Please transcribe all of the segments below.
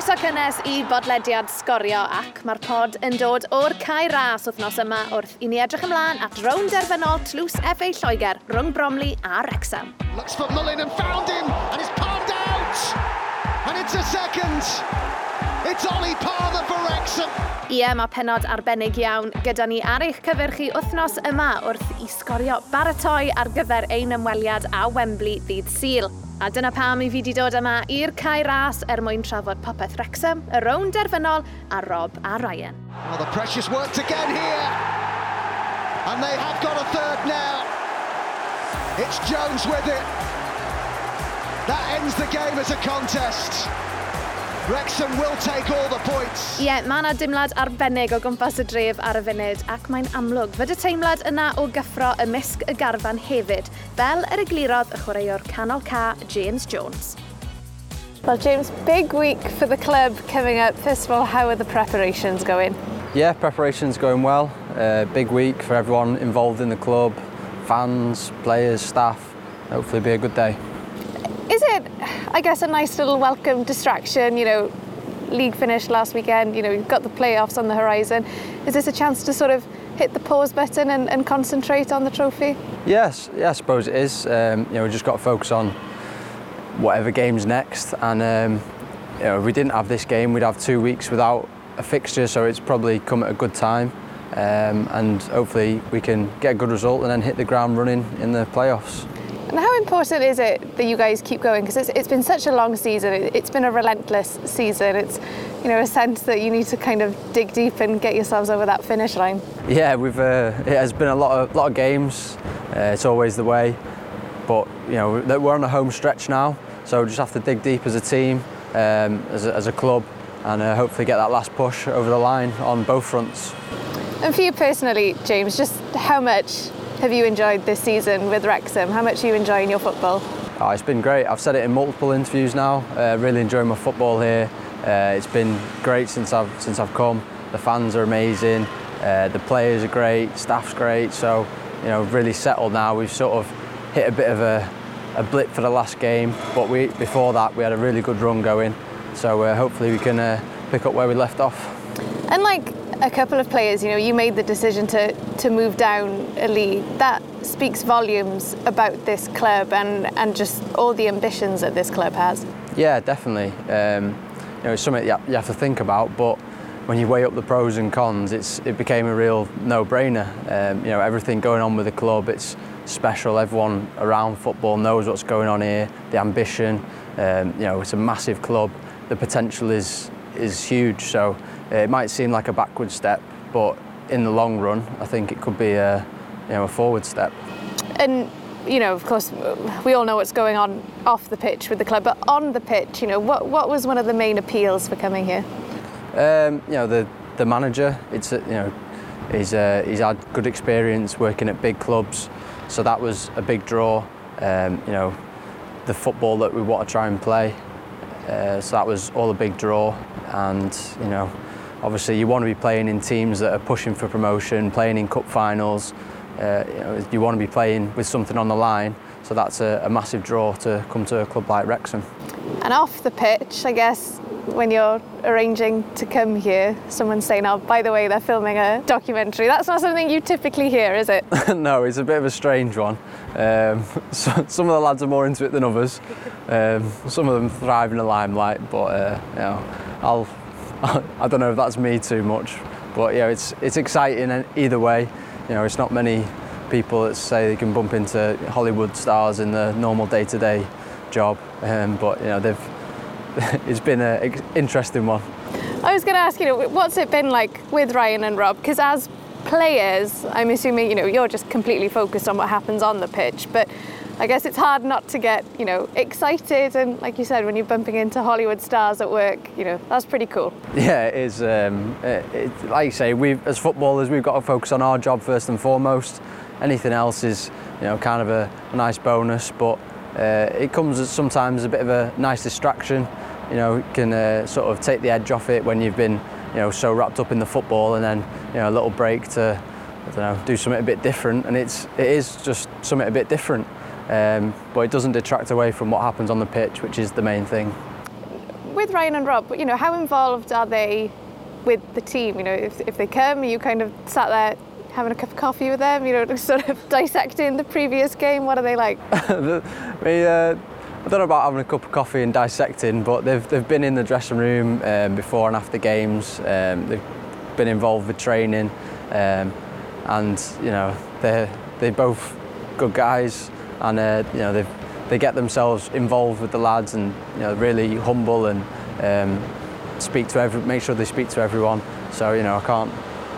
Croeso cynnes i bodlediad sgorio ac mae'r pod yn dod o'r cae ras wythnos yma wrth i ni edrych ymlaen at rown derfynol tlws F.A. Lloegr rhwng Bromley a Wrexham. Looks for Mullin and found him and it's palmed out and it's a second. It's Oli Palmer for Wrexham. Ie, mae penod arbennig iawn gyda ni ar eich cyfyrchu wythnos yma wrth i sgorio baratoi ar gyfer ein ymweliad a Wembley ddydd Sul. A dyna pam i fi wedi dod yma i'r cae ras er mwyn trafod popeth Wrexham, y rown derfynol a Rob a Ryan. Well, the precious worked again here. And they have got a third now. It's Jones with it. That ends the game as a contest. Wrexham will take all the points. Ie, yeah, mae yna dimlad arbennig o gwmpas y dref ar y funud ac mae'n amlwg fod y teimlad yna o gyffro ymysg y garfan hefyd, fel yr eglurodd y chwaraewr canol ca James Jones. Well, James, big week for the club coming up. First of all, how are the preparations going? Yeah, preparations going well. Uh, big week for everyone involved in the club, fans, players, staff. Hopefully be a good day. Is it, I guess, a nice little welcome distraction? You know, league finished last weekend, you know, you've got the playoffs on the horizon. Is this a chance to sort of hit the pause button and, and concentrate on the trophy? Yes, yeah, I suppose it is. Um, you know, we just got to focus on whatever game's next. And um, you know, if we didn't have this game, we'd have two weeks without a fixture, so it's probably come at a good time. Um, and hopefully we can get a good result and then hit the ground running in the playoffs. And how important is it that you guys keep going? Because it's, it's been such a long season. It's been a relentless season. It's you know a sense that you need to kind of dig deep and get yourselves over that finish line. Yeah, we've uh, it has been a lot of lot of games. Uh, it's always the way, but you know we're on a home stretch now, so we just have to dig deep as a team, um, as, a, as a club, and uh, hopefully get that last push over the line on both fronts. And for you personally, James, just how much have you enjoyed this season with Wrexham? How much are you enjoying your football? Oh, it's been great. I've said it in multiple interviews now. Uh, really enjoying my football here. Uh, it's been great since I've since I've come. The fans are amazing. Uh, the players are great. Staff's great. So you know, really settled now. We've sort of hit a bit of a, a blip for the last game, but we before that we had a really good run going. So uh, hopefully we can uh, pick up where we left off. And like a couple of players, you know, you made the decision to, to move down a league. That speaks volumes about this club and, and just all the ambitions that this club has. Yeah, definitely. Um, you know, it's something you have to think about, but when you weigh up the pros and cons, it's, it became a real no-brainer. Um, you know, everything going on with the club, it's special. Everyone around football knows what's going on here, the ambition. Um, you know, it's a massive club. The potential is is huge. So it might seem like a backward step, but in the long run, I think it could be a, you know, a forward step. And you know, of course, we all know what's going on off the pitch with the club, but on the pitch, you know, what, what was one of the main appeals for coming here? Um, you know, the, the manager, it's, you know, he's, uh, he's had good experience working at big clubs, so that was a big draw. Um, you know, the football that we want to try and play, uh, so that was all a big draw. And, you know, obviously you want to be playing in teams that are pushing for promotion, playing in cup finals. Uh, you, know, you want to be playing with something on the line. So that's a, a massive draw to come to a club like Wrexham. And off the pitch, I guess, when you're arranging to come here, someone's saying, oh, by the way, they're filming a documentary. That's not something you typically hear, is it? no, it's a bit of a strange one. Um, so, some of the lads are more into it than others. Um, some of them thrive in the limelight, but uh, you know, I'll, I don't know if that's me too much. But yeah, it's it's exciting either way. You know, it's not many people that say they can bump into Hollywood stars in the normal day-to-day job, um, but you know they've it's been an interesting one. I was going to ask you, know, what's it been like with Ryan and Rob? Because as players, I'm assuming you know you're just completely focused on what happens on the pitch, but I guess it's hard not to get you know excited and like you said when you're bumping into Hollywood stars at work, you know that's pretty cool. Yeah, it is. Um, it, it, like you say, we as footballers we've got to focus on our job first and foremost. Anything else is you know kind of a, a nice bonus, but uh, it comes as sometimes a bit of a nice distraction. You know, it can uh, sort of take the edge off it when you've been you know so wrapped up in the football, and then you know a little break to I don't know do something a bit different, and it's it is just something a bit different. Um, but it doesn't detract away from what happens on the pitch, which is the main thing. with Ryan and Rob, you know, how involved are they with the team? You know, if, if they come, you kind of sat there having a cup of coffee with them, you know, sort of dissecting the previous game. What are they like? we, uh, I don't know about having a cup of coffee and dissecting, but they've, they've been in the dressing room um, before and after games. Um, they've been involved with training, um, and you know they're they're both good guys, and uh, you know they they get themselves involved with the lads, and you know really humble and um, speak to every make sure they speak to everyone. So you know I can't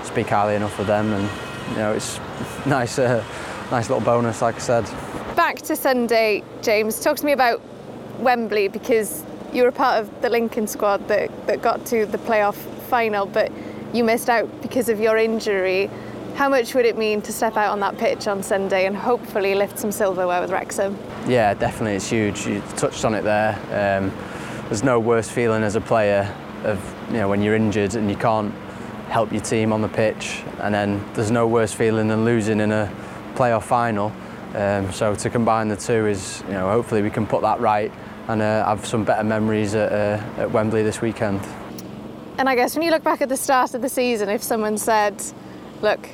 speak highly enough of them, and you know it's nice uh, nice little bonus, like I said back to Sunday, James. Talk to me about Wembley because you were a part of the Lincoln squad that, that got to the playoff final, but you missed out because of your injury. How much would it mean to step out on that pitch on Sunday and hopefully lift some silverware with Wrexham? Yeah, definitely, it's huge. You touched on it there. Um, there's no worse feeling as a player of you know when you're injured and you can't help your team on the pitch, and then there's no worse feeling than losing in a playoff final. Um, so to combine the two is, you know, hopefully we can put that right and uh, have some better memories at, uh, at Wembley this weekend. And I guess when you look back at the start of the season, if someone said, look,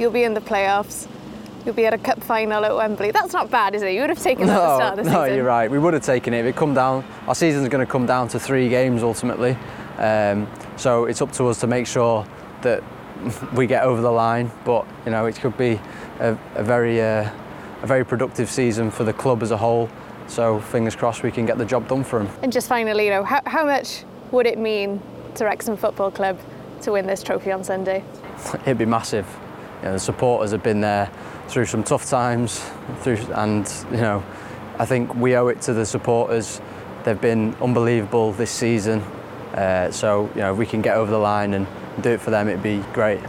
you'll be in the playoffs, you'll be at a cup final at Wembley, that's not bad, is it? You would have taken that no, at the start of the no, season. No, you're right. We would have taken it. If it come down, our season's going to come down to three games ultimately. Um, so it's up to us to make sure that we get over the line. But you know, it could be a, a very uh, a very productive season for the club as a whole. So fingers crossed we can get the job done for him. And just finally, you know, how, how much would it mean to Wrexham Football Club to win this trophy on Sunday? It'd be massive. You know, the supporters have been there through some tough times, through, and you know, I think we owe it to the supporters. They've been unbelievable this season, uh, so you know, if we can get over the line and do it for them, it'd be great.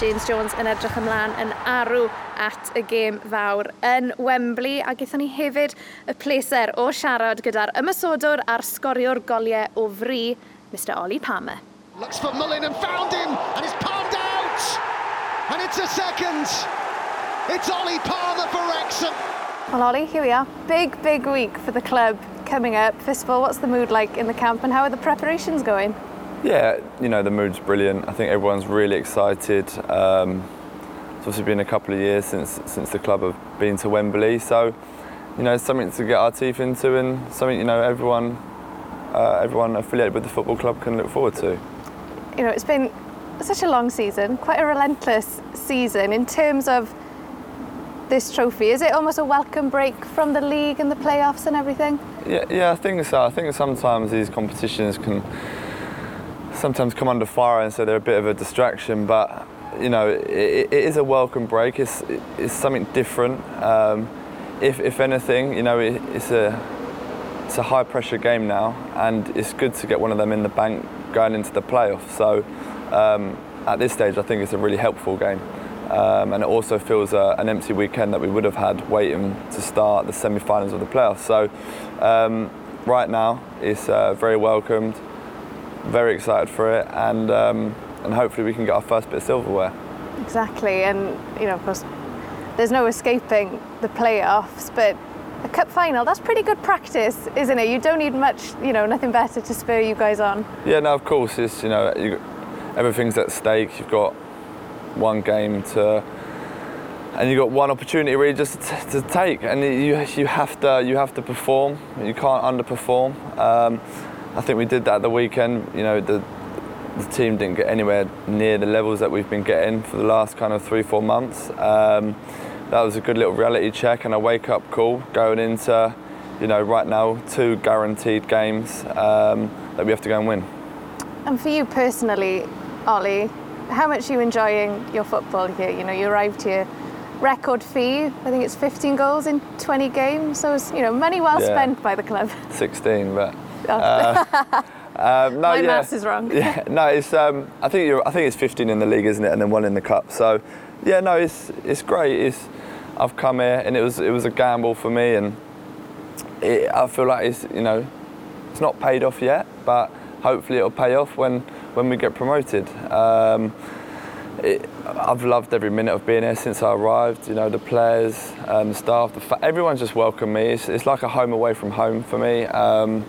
James Jones yn edrych ymlaen yn arw at y gêm fawr yn Wembley a gaethon ni hefyd y pleser o siarad gyda'r ymysodwr a'r sgoriwr goliau o fri, Mr Ollie Palmer. Looks for Mullin and found him and it's palmed out and it's a second. It's Ollie Palmer for Wrexham. Well, Ollie, here we are. Big, big week for the club coming up. First of all, what's the mood like in the camp and how are the preparations going? Yeah, you know, the mood's brilliant. I think everyone's really excited. Um, it's obviously been a couple of years since since the club have been to Wembley, so you know, it's something to get our teeth into and something you know everyone uh, everyone affiliated with the football club can look forward to. You know, it's been such a long season, quite a relentless season in terms of this trophy. Is it almost a welcome break from the league and the playoffs and everything? Yeah, yeah, I think so. I think sometimes these competitions can sometimes come under fire and so they're a bit of a distraction. But you know, it, it is a welcome break. It's it's something different. Um, if if anything, you know, it, it's a it's a high pressure game now, and it's good to get one of them in the bank going into the playoffs. So um, at this stage, I think it's a really helpful game. Um, and it also feels uh, an empty weekend that we would have had waiting to start the semi-finals of the playoffs. So um, right now, it's uh, very welcomed very excited for it, and um, and hopefully we can get our first bit of silverware. Exactly, and you know, of course, there's no escaping the playoffs, but a cup final, that's pretty good practice, isn't it? You don't need much, you know, nothing better to spur you guys on. Yeah, no, of course, it's, you know, you, everything's at stake. You've got one game to, and you've got one opportunity really just to, to take, and you, you, have to, you have to perform. You can't underperform. Um, I think we did that the weekend. You know, the, the team didn't get anywhere near the levels that we've been getting for the last kind of three, four months. Um, that was a good little reality check and a wake up call going into, you know, right now, two guaranteed games um, that we have to go and win. And for you personally, Ollie, how much are you enjoying your football here? You know, you arrived here record fee. I think it's 15 goals in 20 games. So it's, you know, money well yeah. spent by the club. 16, but uh, um, no, My yeah. maths is wrong. yeah, no, it's. Um, I think you're. I think it's 15 in the league, isn't it? And then one in the cup. So, yeah, no, it's it's great. It's. I've come here, and it was it was a gamble for me, and it, I feel like it's you know, it's not paid off yet, but hopefully it'll pay off when when we get promoted. Um, it, I've loved every minute of being here since I arrived. You know, the players, um, the staff, the fa- everyone's just welcomed me. It's, it's, like a home away from home for me. Um,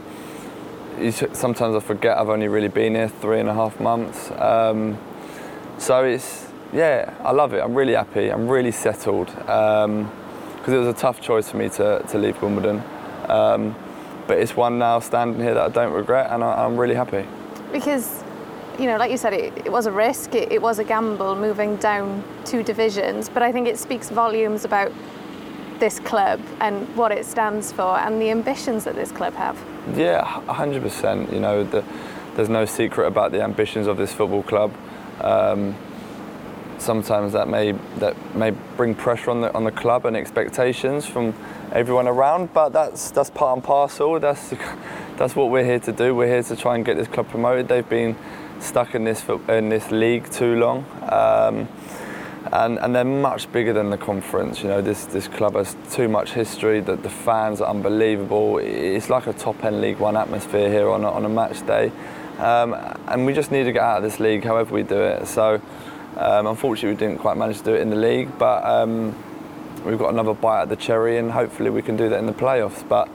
sometimes I forget I've only really been here three and a half months. Um, so it's, yeah, I love it. I'm really happy. I'm really settled. Because um, it was a tough choice for me to, to leave Wimbledon. Um, but it's one now standing here that I don't regret and I, I'm really happy. Because you know, like you said, it, it was a risk, it, it, was a gamble moving down two divisions, but I think it speaks volumes about this club and what it stands for and the ambitions that this club have. Yeah, 100%. You know, the, there's no secret about the ambitions of this football club. Um, sometimes that may that may bring pressure on the on the club and expectations from everyone around, but that's that's part and parcel. That's that's what we're here to do. We're here to try and get this club promoted. They've been stuck in this in this league too long. Um, and, and they're much bigger than the conference. You know, this, this club has too much history. That the fans are unbelievable. It's like a top end League One atmosphere here on a, on a match day, um, and we just need to get out of this league, however we do it. So, um, unfortunately, we didn't quite manage to do it in the league, but um, we've got another bite at the cherry, and hopefully we can do that in the playoffs. But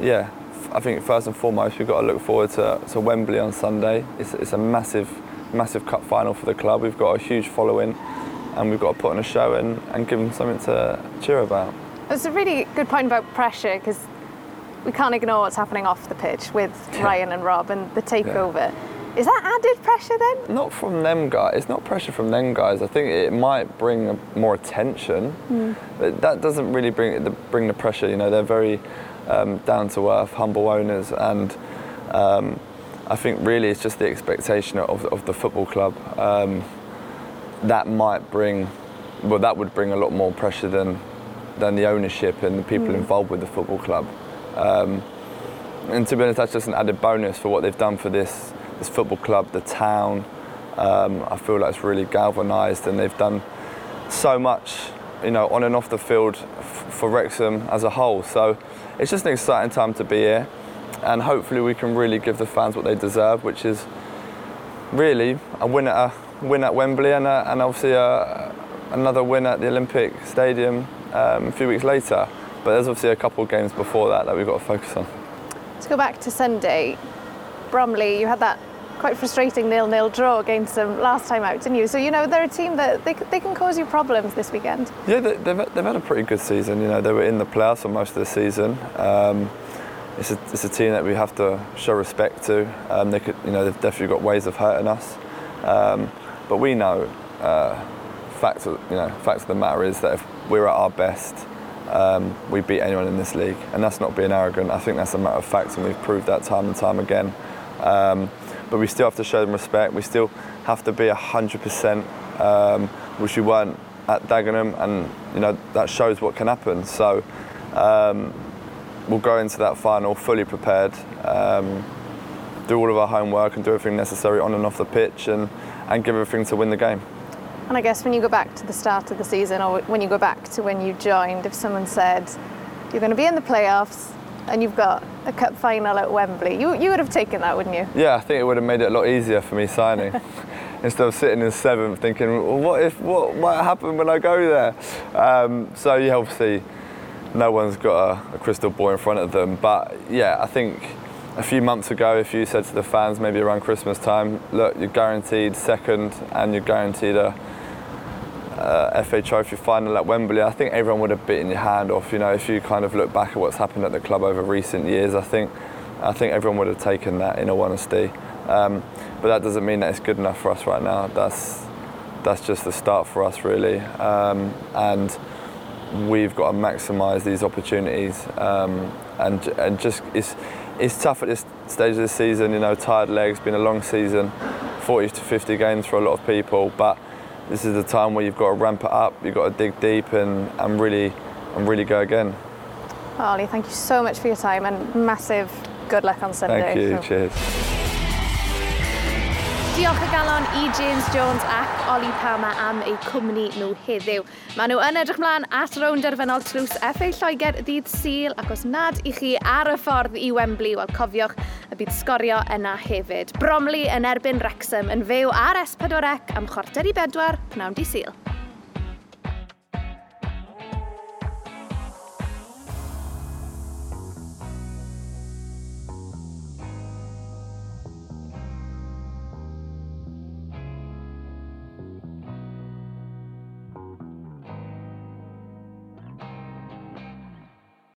yeah, I think first and foremost we've got to look forward to, to Wembley on Sunday. It's, it's a massive, massive cup final for the club. We've got a huge following, and we've got to put on a show and, and give them something to cheer about. It's a really good point about pressure because we can't ignore what's happening off the pitch with yeah. Ryan and Rob and the takeover. Yeah. Is that added pressure then? Not from them guys. It's not pressure from them guys. I think it might bring more attention, mm. but that doesn't really bring the, bring the pressure. You know, they're very um, down to earth, humble owners, and um, I think really it's just the expectation of, of the football club um, that might bring, well, that would bring a lot more pressure than than the ownership and the people mm. involved with the football club. Um, and to be honest, that's just an added bonus for what they've done for this this football club, the town. Um, I feel like it's really galvanised, and they've done so much, you know, on and off the field f- for Wrexham as a whole. So it's just an exciting time to be here, and hopefully we can really give the fans what they deserve, which is really a win at a win at Wembley and, a, and obviously a, another win at the Olympic Stadium um, a few weeks later. But there's obviously a couple of games before that that we've got to focus on. To go back to Sunday, Bromley, you had that quite frustrating nil-nil draw against them last time out, didn't you? So you know they're a team that they, they can cause you problems this weekend. Yeah, they, have they've had a pretty good season. You know they were in the playoffs for most of the season. Um, it's a, it's a team that we have to show respect to. Um, they could, you know, they've definitely got ways of hurting us, um, but we know. Uh, fact, of, you know, fact of the matter is that if we're at our best, um, we beat anyone in this league, and that's not being arrogant. I think that's a matter of fact, and we've proved that time and time again. Um, but we still have to show them respect. We still have to be 100%, um, which we weren't at Dagenham, and you know that shows what can happen. So um, we'll go into that final fully prepared, um, do all of our homework, and do everything necessary on and off the pitch, and, and give everything to win the game. And I guess when you go back to the start of the season, or when you go back to when you joined, if someone said you're going to be in the playoffs, and you've got a cup final at Wembley. You, you would have taken that, wouldn't you? Yeah, I think it would have made it a lot easier for me signing. Instead of sitting in seventh thinking, well, what if, what might happen when I go there? Um, so yeah, obviously no one's got a, a crystal ball in front of them. But yeah, I think a few months ago, if you said to the fans maybe around Christmas time, look, you're guaranteed second and you're guaranteed a uh, FA Trophy final at Wembley, I think everyone would have bitten your hand off. You know, if you kind of look back at what's happened at the club over recent years, I think I think everyone would have taken that in all honesty. Um, but that doesn't mean that it's good enough for us right now. That's that's just the start for us really, um, and we've got to maximise these opportunities. Um, and and just it's it's tough at this stage of the season. You know, tired legs, been a long season, 40 to 50 games for a lot of people, but this is the time where you've got to ramp it up, you've got to dig deep and, and really and really go again. Ollie, thank you so much for your time and massive good luck on Sunday. Thank you, cheers. Diolch y galon i James Jones ac Oli Palmer am eu cwmni nhw heddiw. Maen nhw yn edrych mlaen at rown derfynol trws FA Lloegr ddydd Sil ac os nad i chi ar y ffordd i Wembley, wel cofiwch y bydd sgorio yna hefyd. Bromley yn erbyn Wrexham yn fyw ar S4C am chwarter i bedwar pnawn di Sil.